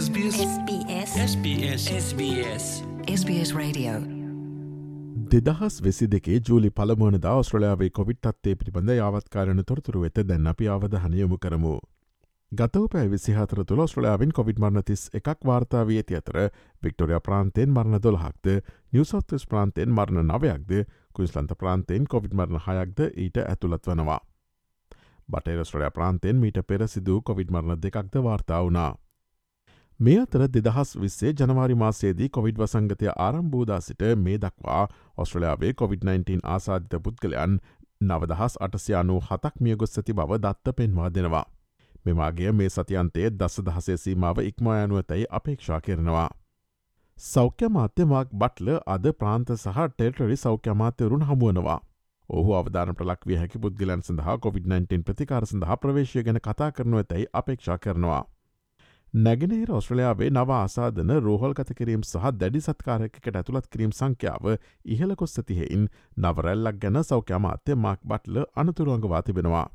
SBS SBS SBS SBS SBS Radio දෙදහස් වෙසි දෙකේ ජූලි පළමුවනද ඔස්ට්‍රලයාාවේ Covid අත්තේ පිළිබඳ යාවත්කාරණ තොරතුරු වෙත දැන් අපි අවධහනයමු කරමු. ගතව පැ විසිහතර තුළ ස්ට්‍රලයාාවෙන් කොවිඩ් මරණතිස් එකක් වාර්තාාව ඇති අතර වික්ටෝරිය ප්‍රාන්තයෙන් මරණ දොළහක්ද නිවසොත්ස් ප්‍රාන්තයෙන් මරණ නවයක්ද කුයිස්ලන්ත ප්‍රාන්තයෙන් කොවිඩ් මරණ හයක්ද ඊට ඇතුළත් වනවා. බටේරස්ට්‍රලයා ප්‍රාන්තයෙන් මීට පෙර සිදූ කොවිඩ් මරණ දෙකක්ද වාර්තා වනා. මේ අතර දෙදහස් විස්සේ ජනවාරි මාසේදී කොවිඩ් වසංගතය ආරම්භූදා සිට මේ දක්වා ඔස්ට්‍රලයාාවේ COොVID-19 ආසාධිත පුද්ගලයන් නවදහස් අටසයානු හතක් මියගොස් ඇති බව දත්ත පෙන්වා දෙනවා. මෙමාගේ මේ සතියන්තයේ දස දහසේ සීමාව ඉක්මයනුවතැයි අපේක්ෂා කරනවා. සෞඛ්‍ය මාත්‍යමක් බට්ල අද ප්‍රාන්ත සහ ටෙල්ටරි සෞඛ්‍ය මාත්‍යවරුන් හමුවනවා. ඔහු අවධානට ලක්විය හැකි පුද්ගලන් සඳහා COොVID-19 ප්‍රතිකාර සඳහා ප්‍රවේශය ගැන කතා කරනුව ඇතැයි අපේක්ෂා කරනවා. නැගෙනහිර ඔස්ට්‍රලයාාවේ නව ආසාධන රෝහල් කත කිරීම් සහ දැඩි සත්කාරයකට ඇතුළත් කිරීම් සංඛ්‍යාව ඉහළ කොස්සතිහෙයින් නවරැල්ලක් ගැන සෞඛ්‍යමාත්‍ය මාක් බට්ල අනතුරුවන්ගවා තිබෙනවා.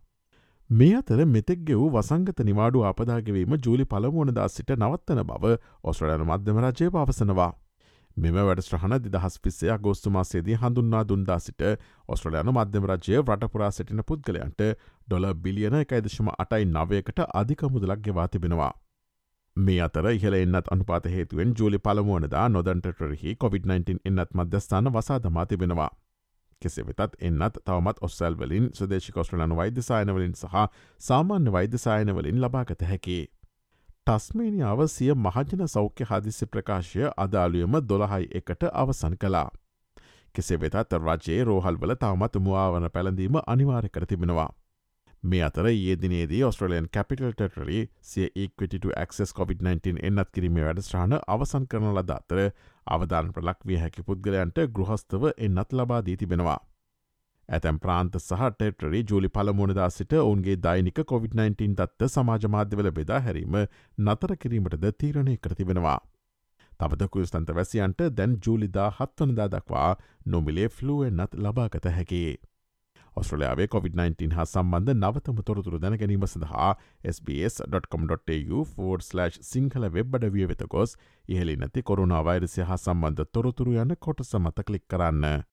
මේ අතර මෙතෙක් ගෙවූ වසංගත නිවාඩු ආපදාගවීම ජූලි පළමුුවනදා සිට නවත්තන බව ඔස්ට්‍රලයන මධ්‍යම රජය පවසනවා. මෙම වැඩස්්‍රහණ දිදහස් පිස්සේ ගෝස්තුමාසේදී හඳුන්නා දුන්දා සිට ඔස්ට්‍රලයන මධ්‍යම රජය රටපුරා සිටින පුද්ගලයන්ට ඩොල බිලියන එකයිදශම අටයි නවයකට අධික මුදලක් ගෙවා තිබෙනවා. මේ අතර ඉහල එන්නත් අනුපාත හේතුවෙන් ජූලි පළමුුවනදා නොදන්ටටරහි COොVID-19 එන්නත් මධ්‍යස්ථාන වසා දමා තිබෙනවා. කෙසෙ වෙතත් එන්නත් තවමත් ඔස්සල්වලින් සදේශිකොස්ට්‍රලන වෛද්‍යසායනවලින් සහ සාමාන්‍ය වෛද්‍යසායනවලින් ලබාගත හැකි. ටස්මේනියාව සිය මහජන සෞඛ්‍ය හදිසි ප්‍රකාශය අදාළුවම දොළහයි එකට අවසන් කලා. කෙසේ වෙතත් රජයේ රෝහල්වල තවමත් මුවාවන පැළඳීම අනිවාර්ය කර තිබෙනවා. මේ අතර ඒදිනේදී ඔස්ට්‍රලයන් කැපිටල් ටටරි සිය ඒක්විට ක්ස් COොVID-19 එන්නත් කිරීමේ වැඩස්්‍රාණ අවසන් කරන ලද අතර අවධාන ප්‍රලක් විය හැකි පුද්ගලයන්ට ගෘහස්තව එන්නත් ලබාදී තිබෙනවා. ඇතැම් ප්‍රාන්ත සහ ටෙටරි ජූලි පළමුණදා සිට ඔවන්ගේ දෛනික COොVID-19 දත්ත සමාජමාධ්‍යවල බෙදා හැරීම නතර කිරීමටද තීරණය කරතිබෙනවා. තබද කුස්තන්ත වැසියන්ට දැන් ජූලිදා හත්වනදා දක්වා නොමිලේ ෆ්ලුවෙන්න්නත් ලබාගත හැකේ. ඔස්ට්‍රලයාාවේ COොVID-19 හා සම්බන්ධ නවතම තොරතුරු දැනගැනීම සඳහා SBS.com.tu4/ සිංහල වෙබ් අඩවිය වෙත ගොස් ඉහලි නැති කොරුණා වෛරසය හා සම්බන්ධ තොරතුරු යන්න කොට සමත කලික් කරන්න.